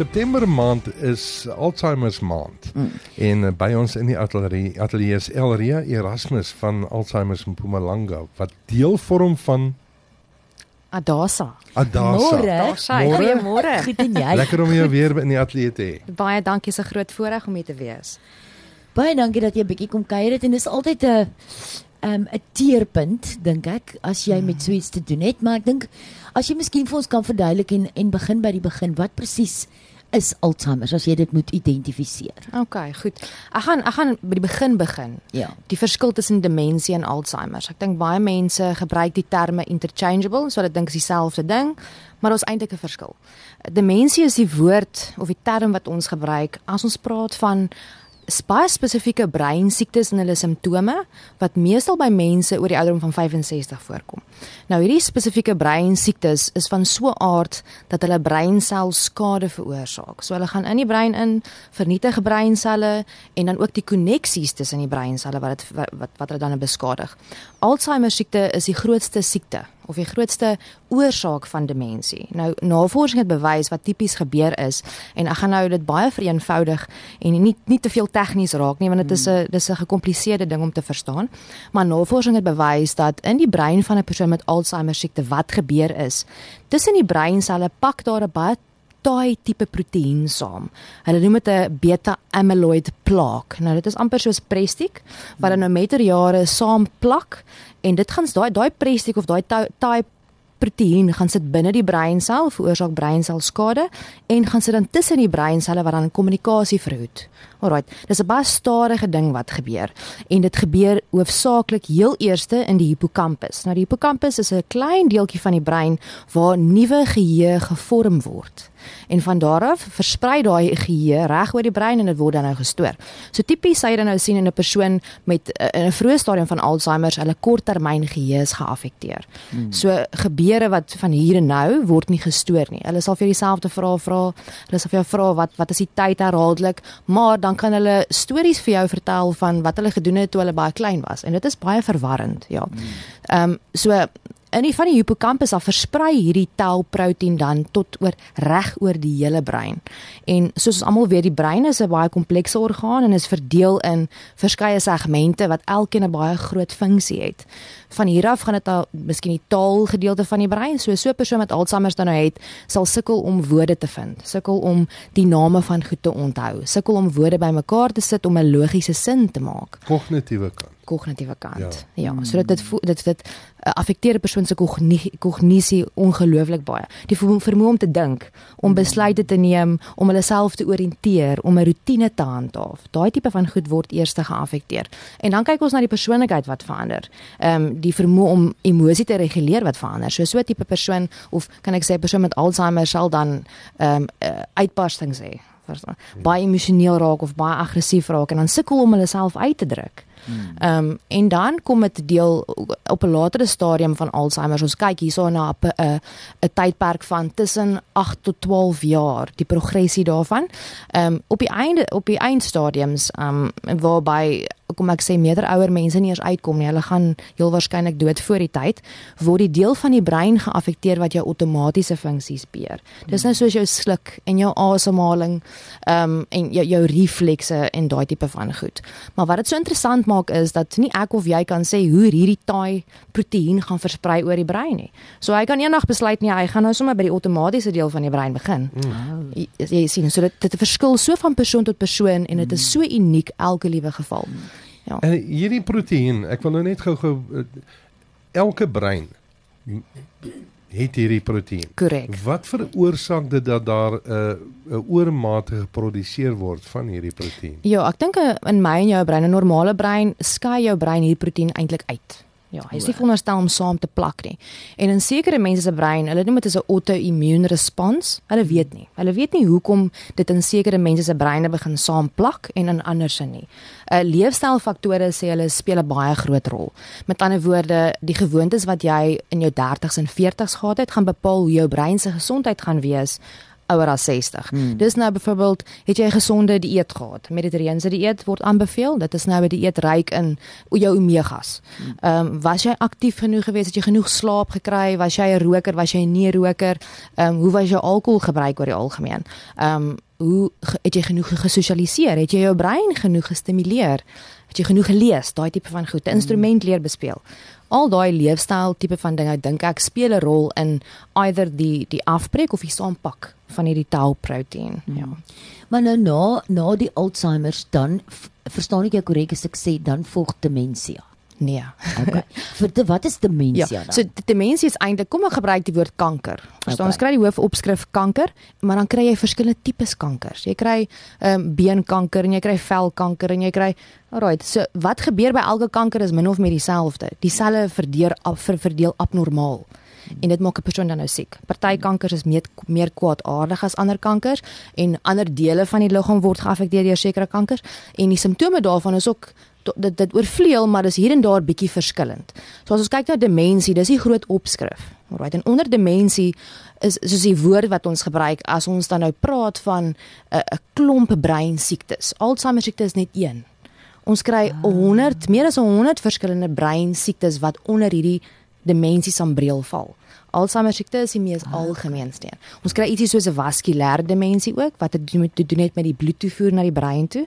September maand is Alzheimer maand. Mm. En uh, by ons in die ateljee ateljee is Elria Erasmus van Alzheimer in Mpumalanga wat deel vorm van Adasa. Adasa. Môre. Goeiemôre. Goed en jy? Lekker om jou weer in die ateljee te hê. Baie dankie, se groot voorreg om hier te wees. Baie dankie dat jy 'n bietjie kom kuier het en dis altyd 'n um, 'n teerpunt dink ek as jy met so iets te doen het, maar ek dink as jy miskien vir ons kan verduidelik en en begin by die begin, wat presies is Alzheimer as jy dit moet identifiseer? OK, goed. Ek gaan ek gaan by die begin begin. Ja. Die verskil tussen demensie en Alzheimer. Ek dink baie mense gebruik die terme interchangeable, so hulle dink is dieselfde ding, maar daar's eintlik 'n verskil. Demensie is die woord of die term wat ons gebruik as ons praat van baie spesifieke breinsiektes en hulle simptome wat meestal by mense oor die ouderdom van 65 voorkom. Nou hierdie spesifieke breinsiektes is van so 'n aard dat hulle breinsel skade veroorsaak. So hulle gaan in die brein in, vernietig breinselle en dan ook die koneksies tussen die breinselle wat dit wat wat hulle dan beskadig. Alzheimer siekte is die grootste siekte of die grootste oorsaak van demensie. Nou navorsing het bewys wat tipies gebeur is en ek gaan nou dit baie vereenvoudig en nie nie te veel tegnies raak nie want dit is 'n dis 'n gekompliseerde ding om te verstaan. Maar navorsing het bewys dat in die brein van 'n persoon met Alzheimer siekte wat gebeur is, tussen die breinselle pak daar 'n baie taai tipe proteïen saam. Hulle noem dit 'n beta amyloid plaak. Nou dit is amper soos prestiek wat dan nou met die jare saam plak en dit gaan daai daai prestiek of daai taai proteïen gaan sit binne die breinsel veroorsaak breinselskade en gaan sit dan tussen die breinselle wat dan kommunikasie verhoed. Alraai, dis 'n baie stadige ding wat gebeur en dit gebeur hoofsaaklik heel eerste in die hippocampus. Nou die hippocampus is 'n klein deeltjie van die brein waar nuwe geheue gevorm word. En van daar af versprei daai geheue reg oor die brein en dit word dan nou gestoor. So tipies sê jy dan nou sien in 'n persoon met in 'n vroeë stadium van Alzheimer, hulle korttermyn geheue is geaffekteer. Hmm. So gebeure wat van hier en nou word nie gestoor nie. Hulle sal vir dieselfde vrae vra. Hulle sal vir jou vra wat wat is die tyd herhaaldelik, maar dan kan hulle stories vir jou vertel van wat hulle gedoen het toe hulle baie klein was en dit is baie verwarrend ja. Ehm um, so in die van die hippocampus af versprei hierdie tauproteïen dan tot oor reg oor die hele brein. En soos ons almal weet, die brein is 'n baie komplekse orgaan en is verdeel in verskeie segmente wat elkeen 'n baie groot funksie het. Van hier af gaan dit al miskien die taalgedeelte van die brein, so so 'n persoon met Alzheimer dan nou het, sal sukkel om woorde te vind, sukkel om die name van goed te onthou, sukkel om woorde bymekaar te sit om 'n logiese sin te maak. Kognitiewe kant kognitiewe kant. Ja, ja so dit dit dit 'n persoon se kognisie ongelooflik baie. Die vermoë om te dink, om besluite te neem, om hulle self te oriënteer, om 'n rotine te handhaaf. Daai tipe van goed word eers geaffekteer. En dan kyk ons na die persoonlikheid wat verander. Ehm um, die vermoë om emosie te reguleer wat verander. So so 'n tipe persoon of kan ek sê 'n persoon met Alzheimer sal dan ehm um, uh, uitbarstings hê verstaan. Baie emosioneel raak of baie aggressief raak en dan sukkel om hulle self uit te druk. Hmm. Ehm um, en dan kom dit deel op 'n latere stadium van Alzheimer. Ons kyk hierso na 'n 'n tydperk van tussen 8 tot 12 jaar, die progressie daarvan. Ehm um, op die einde op die eindstadiums ehm um, waarby kom ek sê meerder ouer mense nie eers uitkom nie. Hulle gaan heel waarskynlik dood voor die tyd. Word die deel van die brein geaffekteer wat jou outomatiese funksies beheer. Dis nou soos jou sluk en jou asemhaling, ehm um, en jou jou reflekse en daai tipe van goed. Maar wat dit so interessant maak is dat nie ek of jy kan sê hoe hierdie taai proteïen gaan versprei oor die brein nie. So hy kan eendag besluit nie hy gaan nou sommer by die outomatiese deel van die brein begin. Mm. Jy, jy sien so dit dit verskil so van persoon tot persoon en dit is so uniek elke liewe geval. Ja. En hierdie proteïen, ek wil nou net gou-gou eh, elke brein het hierdie proteïen. Korrek. Wat veroorsaak dit dat daar 'n uh, 'n oormatige geproduseer word van hierdie proteïen? Ja, ek dink eh, in my en jou brein, 'n normale brein, skei jou brein hierdie proteïen eintlik uit. Ja, hy is nie veronderstel om saam te plak nie. En in sekere mense se brein, hulle noem dit as 'n auto-immune respons. Hulle weet nie. Hulle weet nie hoekom dit in sekere mense se breine begin saam plak en in ander se nie. 'n uh, Leefstylfaktore sê hulle speel 'n baie groot rol. Met ander woorde, die gewoontes wat jy in jou 30s en 40s gehad het, gaan bepaal hoe jou brein se gesondheid gaan wees ouer as 60. Hmm. Dis nou byvoorbeeld, het jy 'n gesonde dieet gehad? Mediterrane dieet word aanbeveel. Dit is nou 'n dieet ryk in jou omegas. Ehm um, was jy aktief genoeg geweest? Het jy genoeg slaap gekry? Was jy 'n roker? Was jy nie 'n roker? Ehm um, hoe was jou alkoholgebruik oor die algemeen? Ehm um, hoe het jy genoeg gesosialiseer? Het jy jou brein genoeg gestimuleer? Het jy genoeg gelees? Daai tipe van goed, 'n instrument leer bespeel al daai leefstyl tipe van dinge dink ek speel 'n rol in either die die afbreek of die saampak van hierdie tau proteïen. Hmm. Ja. Maar nou na na die Alzheimer's dan verstaan ek jou korrek as ek sê dan volg demensie. Nee. Okay. Vir die, wat is demensie ja, dan? So demensie is eintlik kom ek gebruik die woord kanker. Verstaan, okay. ons kry die hoofopskrif kanker, maar dan kry jy verskillende tipes kankers. Jy kry ehm um, beenkanker en jy kry velkanker en jy kry Alrite. So wat gebeur by elke kanker is min of meer dieselfde. Die selle verdeel af ver, verdeel abnormaal. En dit maak 'n persoon dan nou siek. Party kankers is meer meer kwaadaardig as ander kankers en ander dele van die liggaam word geaffekteer deur sekere kankers en die simptome daarvan is ook dit dit oorvleuel maar dis hier en daar bietjie verskillend. So as ons kyk na demensie, dis die groot opskrif. Alright, en onder demensie is soos die woord wat ons gebruik as ons dan nou praat van 'n uh, 'n klomp brein siektes. Alzheimer siekte is net een. Ons kry 100, meer as 100 verskillende brein siektes wat onder hierdie demensie sambreel val. Alzheimer siekte is die mees ah. algemeenste een. Ons kry ietsie soos 'n vaskulêre demensie ook wat dit doen met te doen het met die bloedtoevoer na die brein toe.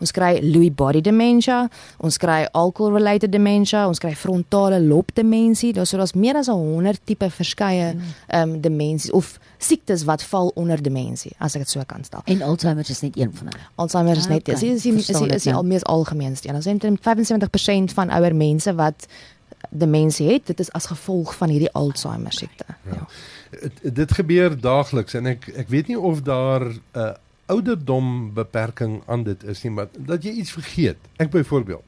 Ons kry Lewy body dementia, ons kry alcohol related dementia, ons kry frontale lob demensie. Daar's so daar's meer as 100 tipe verskeie hmm. ehm um, demensies of siektes wat val onder demensie as ek dit so kan stel. En Alzheimer is net een van hulle. Alzheimer is net okay. is is is, is, is, is die al mees algemeenste een. Ons het 75% van ouer mense wat demensie het, dit is as gevolg van hierdie Alzheimer siekte. Ja. ja. Dit gebeur daagliks en ek ek weet nie of daar 'n uh, ouderdom beperking aan dit is nie, maar dat jy iets vergeet. Ek byvoorbeeld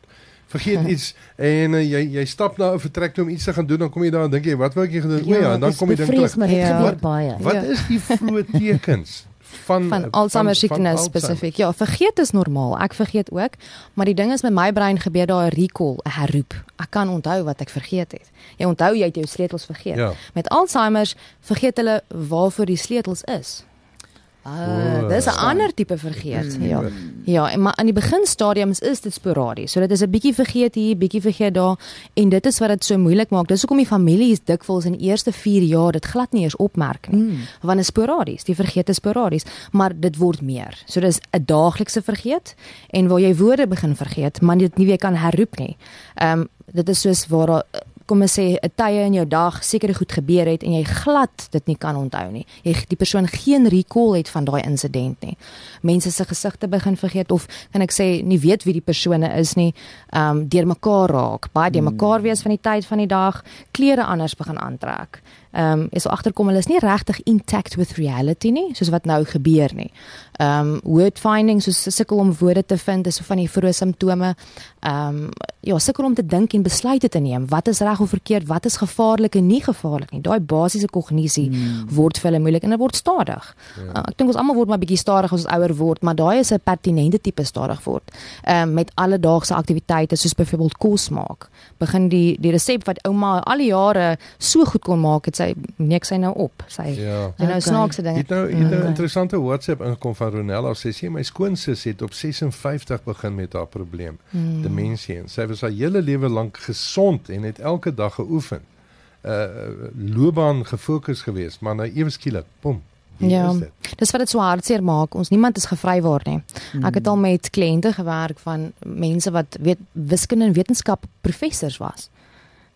vergeet hm. iets en uh, jy jy stap na 'n vertrek toe om iets te gaan doen, dan kom jy daar en dink jy, wat wou ek gedoen? Ja, o ja, en dan kom jy dink ek. Ja. Wat, wat ja. is die vroeë tekens? van van Alzheimer siekte spesifiek. Ja, vergeet is normaal. Ek vergeet ook, maar die ding is met my brein gebeur daar 'n recall, 'n herroep. Ek kan onthou wat ek vergeet het. Jy onthou jy het jou sleutels vergeet. Ja. Met Alzheimer vergeet hulle waarvoor die sleutels is. Uh, dis 'n ander tipe vergeet. Mm, ja. Ja, maar aan die beginstadiums is dit sporadies. So dit is 'n bietjie vergeet hier, bietjie vergeet daar en dit is wat dit so moeilik maak. Dis hoekom die familie is dikwels in die eerste 4 jaar dit glad nie eens opmerk nie. Mm. Want dit is sporadies. Die vergeet is sporadies, maar dit word meer. So dis 'n daaglikse vergeet en waar jy woorde begin vergeet, maar dit nie weer kan herroep nie. Ehm um, dit is soos waar kom ons sê 'n tye in jou dag sekere goed gebeur het en jy glad dit nie kan onthou nie. Jy die persoon geen recall het van daai insident nie. Mense se gesigte begin vergeet of kan ek sê nie weet wie die persone is nie. Um deur mekaar raak, baie deur mekaar wees van die tyd van die dag, klere anders begin aantrek ehm um, is so agterkom hulle is nie regtig intact with reality nie soos wat nou gebeur nie. Ehm um, word findings so sukkel om woorde te vind is so van die vroeë simptome. Ehm um, ja, sukkel om te dink en besluite te neem. Wat is reg of verkeerd? Wat is gevaarlik en nie gevaarlik nie? Daai basiese kognisie hmm. word vir hulle moeilik en dit word stadig. Ja. Uh, ek dink ons almal word maar bietjie stadig as ons ouer word, maar daai is 'n pertinente tipe stadig word. Ehm um, met alledaagse aktiwiteite soos byvoorbeeld kos maak. Begin die die resep wat ouma al die jare so goed kon maak, het sy sy nek sy nou op. Sy ja. sy nou okay. snaakse dinge. Het nou het nou okay. interessante WhatsApp ingekom van Ronella sê sy my skoonsis het op 56 begin met haar probleem, hmm. demensie en sy was haar hele lewe lank gesond en het elke dag geoefen. Uh loopbaan gefokus geweest, maar nou ewe skielik, pom. Ja. Dis wat dit so hartseer maak. Ons niemand is gevrywaar nie. Hmm. Ek het al met kliënte gewerk van mense wat weet wiskunde en wetenskap professors was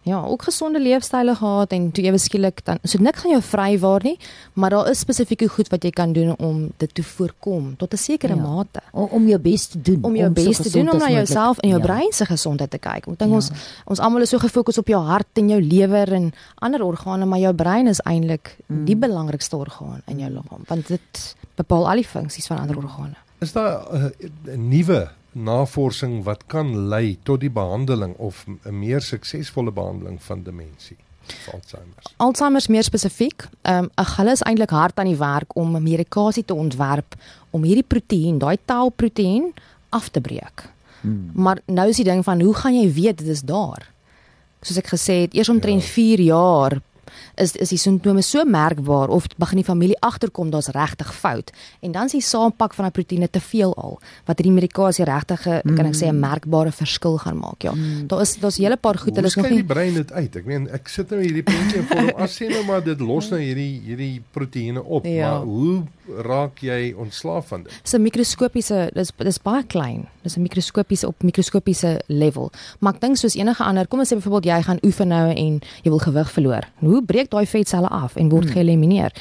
ja, ook gesonde leefstyle gehad en toe ewe skielik dan so nik gaan jou vry waar nie, maar daar is spesifieke goed wat jy kan doen om dit te voorkom tot 'n sekere ja. mate. Om, om jou bes te doen. Om jou om bes te doen om na jouself en jou ja. brein se gesondheid te kyk. Ek dink ja. ons ons almal is so gefokus op jou hart en jou lewer en ander organe, maar jou brein is eintlik mm. die belangrikste orgaan in jou liggaam want dit bepaal al die funksies van ander organe. Is daar 'n uh, nuwe navorsing wat kan lei tot die behandeling of 'n meer suksesvolle behandeling van demensie? Alzheimer. Alzheimer meer spesifiek. Ehm um, hulle is eintlik hard aan die werk om 'n medikasie te ontwerp om hierdie proteïen, daai tauproteïen af te breek. Hmm. Maar nou is die ding van hoe gaan jy weet dit is daar? Soos ek gesê het, eers omtrent ja. 4 jaar is is die simptome so merkbaar of begin die familie agterkom daar's regtig fout en dan is die saampak van daai proteïene te veel al wat hierdie medikasie regtig mm. kan ek sê 'n merkbare verskil gaan maak. Ja. Mm. Daar is daar's 'n hele paar goed hulle is nog nie die brein dit uit. Ek meen ek sit nou hierdie prentjie in vorm as sê nou maar dit los nou hierdie hierdie proteïene op, ja. maar hoe raak jy ontslaaf van dit? Dis 'n mikroskopiese dis dis baie klein. Dis 'n mikroskopiese op mikroskopiese level. Maar ek dink soos enige ander, kom ons sê byvoorbeeld jy gaan oefen nou en jy wil gewig verloor. Hoe breek daai vetselle af en word hmm. geëlimineer?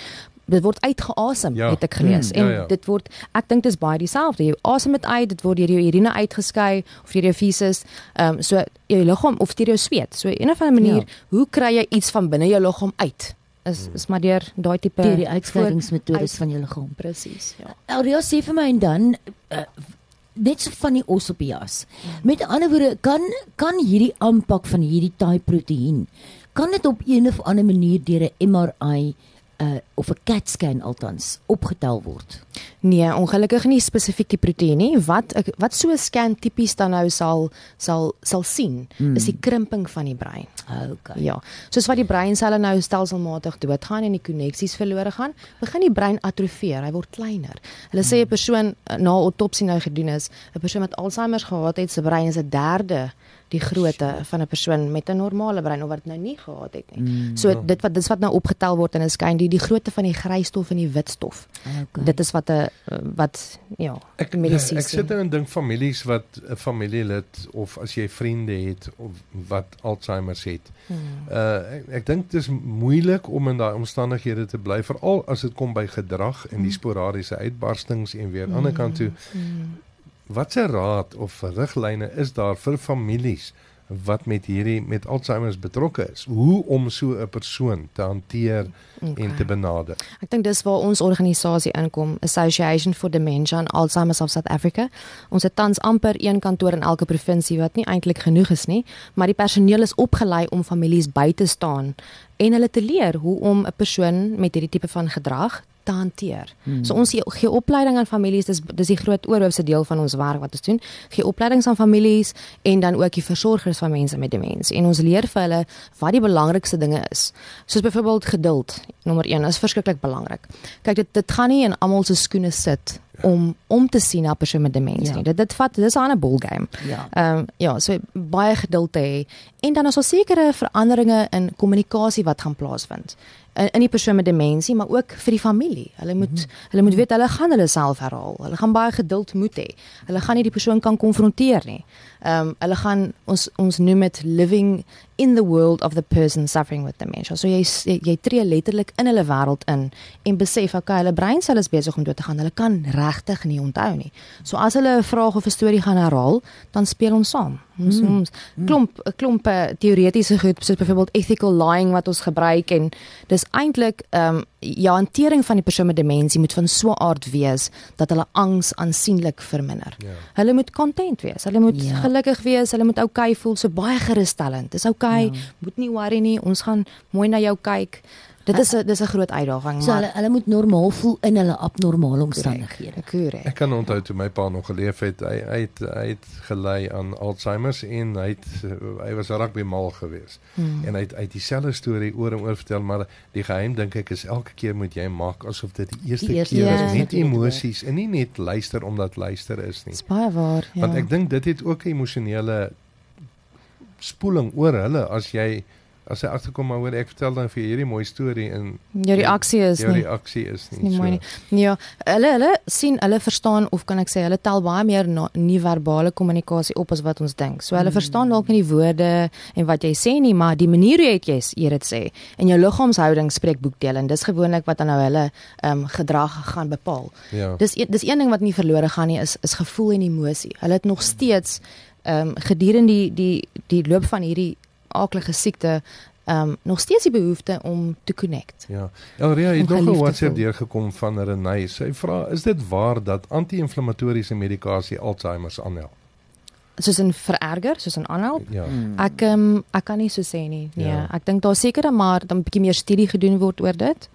Dit word uitgeasem, ja. het ek gelees. Hmm, ja, ja. En dit word ek dink dit is baie dieselfde. Jy asem dit uit, dit word deur jou urine uitgeskei of deur jou feces. Ehm um, so jou liggaam of deur jou sweet. So een of ander manier, ja. hoe kry jy iets van binne jou liggaam uit? is is maar deur daai tipe deur die uitskeidingsmetodes van jou liggaam. Presies, ja. Elria sê vir my en dan uh, net so van die os op die jas. Met ander woorde, kan kan hierdie aanpak van hierdie taai proteïen kan dit op een of ander manier deur 'n MRI uh, of 'n CAT scan althans opgetel word. Nee, ongelukkig nie spesifiek die proteïen nie. Wat wat so 'n scan tipies dan nou sal sal sal sien, mm. is die krimping van die brein. Okay. Ja. Soos wat die breinselle nou stelselmatig doodgaan en die koneksies verlore gaan, begin die brein atrofieer. Hy word kleiner. Hulle mm. sê 'n persoon uh, na autopsie nou gedoen is, 'n persoon wat Alzheimer gehad het, se brein is 'n derde die grootte van 'n persoon met 'n normale brein of wat nou nie gehad het nie. Mm, so ja. dit wat dis wat nou opgetel word en is skyn die die grootte van die grysstof en die witstof. Okay. Dit is wat 'n wat ja, ek mediese. Ek sit in dink families wat 'n familielid of as jy vriende het of wat Alzheimer het. Hmm. Uh ek, ek dink dit is moeilik om in daai omstandighede te bly veral as dit kom by gedrag en die hmm. sporadiese uitbarstings en weer aan die ander kant toe. Hmm watse raad of riglyne is daar vir families wat met hierdie met Alzheimer betrokke is? Hoe om so 'n persoon te hanteer okay. en te benader? Ek dink dis waar ons organisasie inkom Association for Dementia and Alzheimer's of South Africa. Ons het tans amper een kantoor in elke provinsie wat nie eintlik genoeg is nie maar die personeel is opgelei om families by te staan en hulle te leer hoe om 'n persoon met hierdie tipe van gedrag te hanteer. Hmm. So ons gee opleiding aan families, dis dis die groot oorhoofse deel van ons werk wat ons doen. Gee opleidings aan families en dan ook die versorgers van mense met demensie. En ons leer vir hulle wat die belangrikste dinge is. Soos byvoorbeeld geduld. Nommer 1 is verskriklik belangrik. Kyk dit dit gaan nie in almal se skoene sit om om te sien na persoon met demensie. Ja. Dit dit vat dis 'n ander ball game. Ja. Ehm um, ja, so baie geduld te hê en dan is daar sekere veranderinge in kommunikasie wat gaan plaasvind in, in die persoon met demensie, maar ook vir die familie. Hulle moet mm -hmm. hulle moet weet hulle gaan hulle self herhaal. Hulle gaan baie geduld moet hê. Hulle gaan nie die persoon kan konfronteer nie. Ehm um, hulle gaan ons ons noem dit living in the world of the person suffering with dementia. So jy jy tree letterlik in hulle wêreld in en besef okay, hulle breinsel is besig om dood te gaan. Hulle kan regtig nie onthou nie. So as hulle 'n vraag of 'n storie gaan herhaal, dan speel ons saam. Ons mm. ons klomp 'n klomp teoretiese goed soos byvoorbeeld ethical lying wat ons gebruik en dis eintlik ehm um, ja, hantering van die persoon met demensie moet van so 'n aard wees dat hulle angs aansienlik verminder. Ja. Hulle moet content wees. Hulle moet ja. gelukkig wees. Hulle moet oukei okay voel. So baie gerusstellend. Dis oukei. Okay, ja. Moet nie worry nie. Ons gaan mooi na jou kyk. Dit is 'n dis 'n groot uitdaging, so, maar hulle hulle moet normaal voel in hulle abnormale omstandighede. Korrek. Ek kan onthou toe my pa nog geleef het, hy hy het, hy het gelei aan Alzheimer's en hy het hy was rugby mal geweest. Hmm. En hy het uit dieselfde storie oor en oor vertel, maar die geheim dink ek is elke keer moet jy maak asof dit die eerste, die eerste keer is, ja, met emosies en nie net luister omdat luister is nie. Dis baie waar, ja. Want ek dink dit het ook 'n emosionele spoeling oor hulle as jy as hy agterkom maar hoor ek vertel dan vir hierdie mooi storie in jou reaksie is jou nie jou reaksie is nie, nie so. mooi nie ja hulle hulle sien hulle verstaan of kan ek sê hulle tel baie meer nie verbale kommunikasie op as wat ons dink so hulle mm. verstaan dalk nie die woorde en wat jy sê nie maar die manier hoe jy eer dit sê en jou liggaamshouding spreek boekdele en dis gewoonlik wat dan nou hulle um, gedrag gaan bepaal ja. dis e-, dis een ding wat nie verlore gaan nie is is gevoel en emosie hulle het nog steeds ehm um, gedurende die die die loop van hierdie aaklige siekte ehm um, nog steeds die behoefte om te connect. Ja. Elria het nog 'n WhatsApp deurgekom van Renay. Sy vra: "Is dit waar dat anti-inflammatoriese medikasie Alzheimer aanhelp?" soos 'n vererger, soos 'n aanhelp. Ja. Hmm. Ek um, ek kan nie so sê nie. Nee, ja. ek dink daar seker maar dan 'n bietjie meer studie gedoen word oor dit.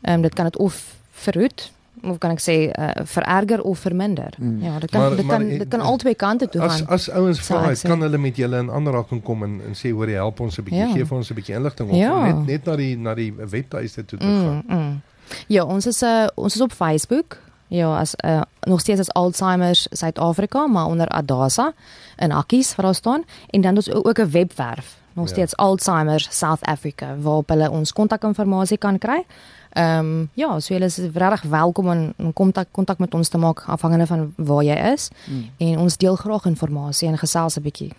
Ehm um, dit kan dit of verhoed hoe kan ek sê uh, vererger of verminder. Mm. Ja, dit kan Maar- dit maar kan en- dit kan albei kante toe As gaan. as ouens sou vra, kan hulle met julle in aanraking kom en en sê hoor jy help ons 'n bietjie, Ja. gee vir ons 'n bietjie inligting of Ja. net net na die na die webtuiste toe te gaan. Mm, mm. Ja, ons is uh, ons is op Facebook. Ja, as uh, nog steeds as Alzheimer's Suid-Afrika, maar onder Adasa in Akkies waar daar staan en dan ons ook 'n webwerf. Nog Ja. steeds Alzheimer's South Africa waarop hulle ons kontakinligting kan kry. Ehm um, ja, so julle is regtig welkom om om kontak kontak met ons te maak afhangende van waar jy is Mm. en ons deel graag inligting en gesels 'n bietjie.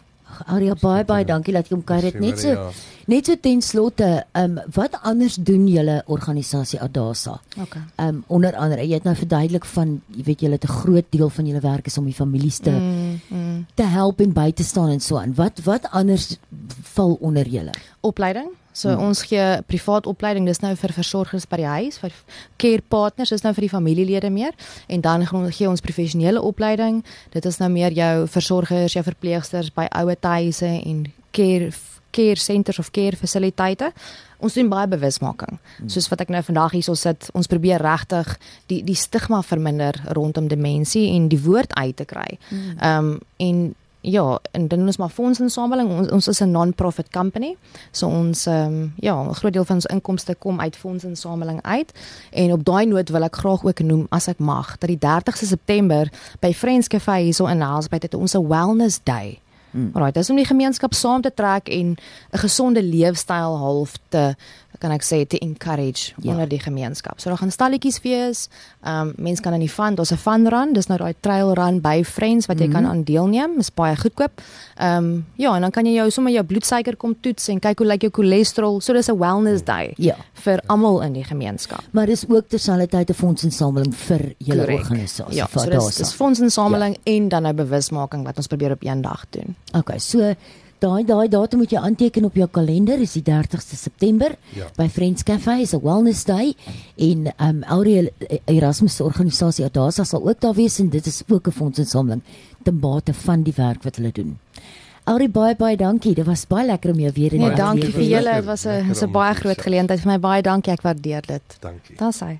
Aria baie baie dankie dat jy kom kuier dit net so Ja. net so ten slotte ehm um, wat anders doen julle organisasie Adasa? Okay. Ehm um, onder andere jy het nou verduidelik van jy weet julle het 'n groot deel van julle werk is om die families te Mm, mm. te help en by te staan en so aan. Wat wat anders val onder julle? opleiding. So Hmm. hmm. ons gee privaat opleiding, dis nou vir versorgers by die huis, vir care partners, dis nou vir die familielede meer en dan gee ons professionele opleiding. Dit is nou meer jou versorgers, jou verpleegsters by ouer huise en care care centers of care fasiliteite. Ons doen baie bewusmaking. Soos wat ek nou vandag hierso sit, ons probeer regtig die die stigma verminder rondom demensie en die woord uit te kry. Ehm um, en ja, en dan ons maar fondsinsameling. Ons, ons is 'n non-profit company. So ons ehm um, ja, 'n groot deel van ons inkomste kom uit fondsinsameling uit. En op daai noot wil ek graag ook noem as ek mag dat die 30ste September by Friends Cafe hierso in Nelspruit het ons 'n wellness day. Mm. Alraai, dis om die gemeenskap saam te trek en 'n gesonde leefstyl half te kan ek sê te encourage Ja. onder die gemeenskap. So daar gaan stalletjies wees. Ehm um, mense kan in die fun, daar's 'n fun run, dis nou daai trail run by Friends wat jy Mhm. kan aan deelneem. Is baie goedkoop. Ehm um, ja, en dan kan jy jou sommer jou bloedsuiker kom toets en kyk hoe lyk jou cholesterol. So dis 'n wellness day Ja. vir almal in die gemeenskap. Maar dis ook terselfdertyd 'n fondsinsameling vir julle organisasie Ja, so dis, dis fondsinsameling ja. en dan nou bewusmaking wat ons probeer op een dag doen. Okay, so daai daai datum moet jy aanteken op jou kalender, is die 30ste September Ja. by Friends Cafe is 'n wellness day en ehm um, Auriel Erasmus se organisasie Adasa sal ook daar wees en dit is ook 'n fondsinsameling ten bate van die werk wat hulle doen. Aurie baie baie dankie. Dit was baie lekker om jou weer in Nee, die dankie lekker, vir julle. Dit was 'n dis 'n baie te groot gesels. geleentheid vir my. Baie dankie. Ek waardeer dit. Dankie. Daar's hy.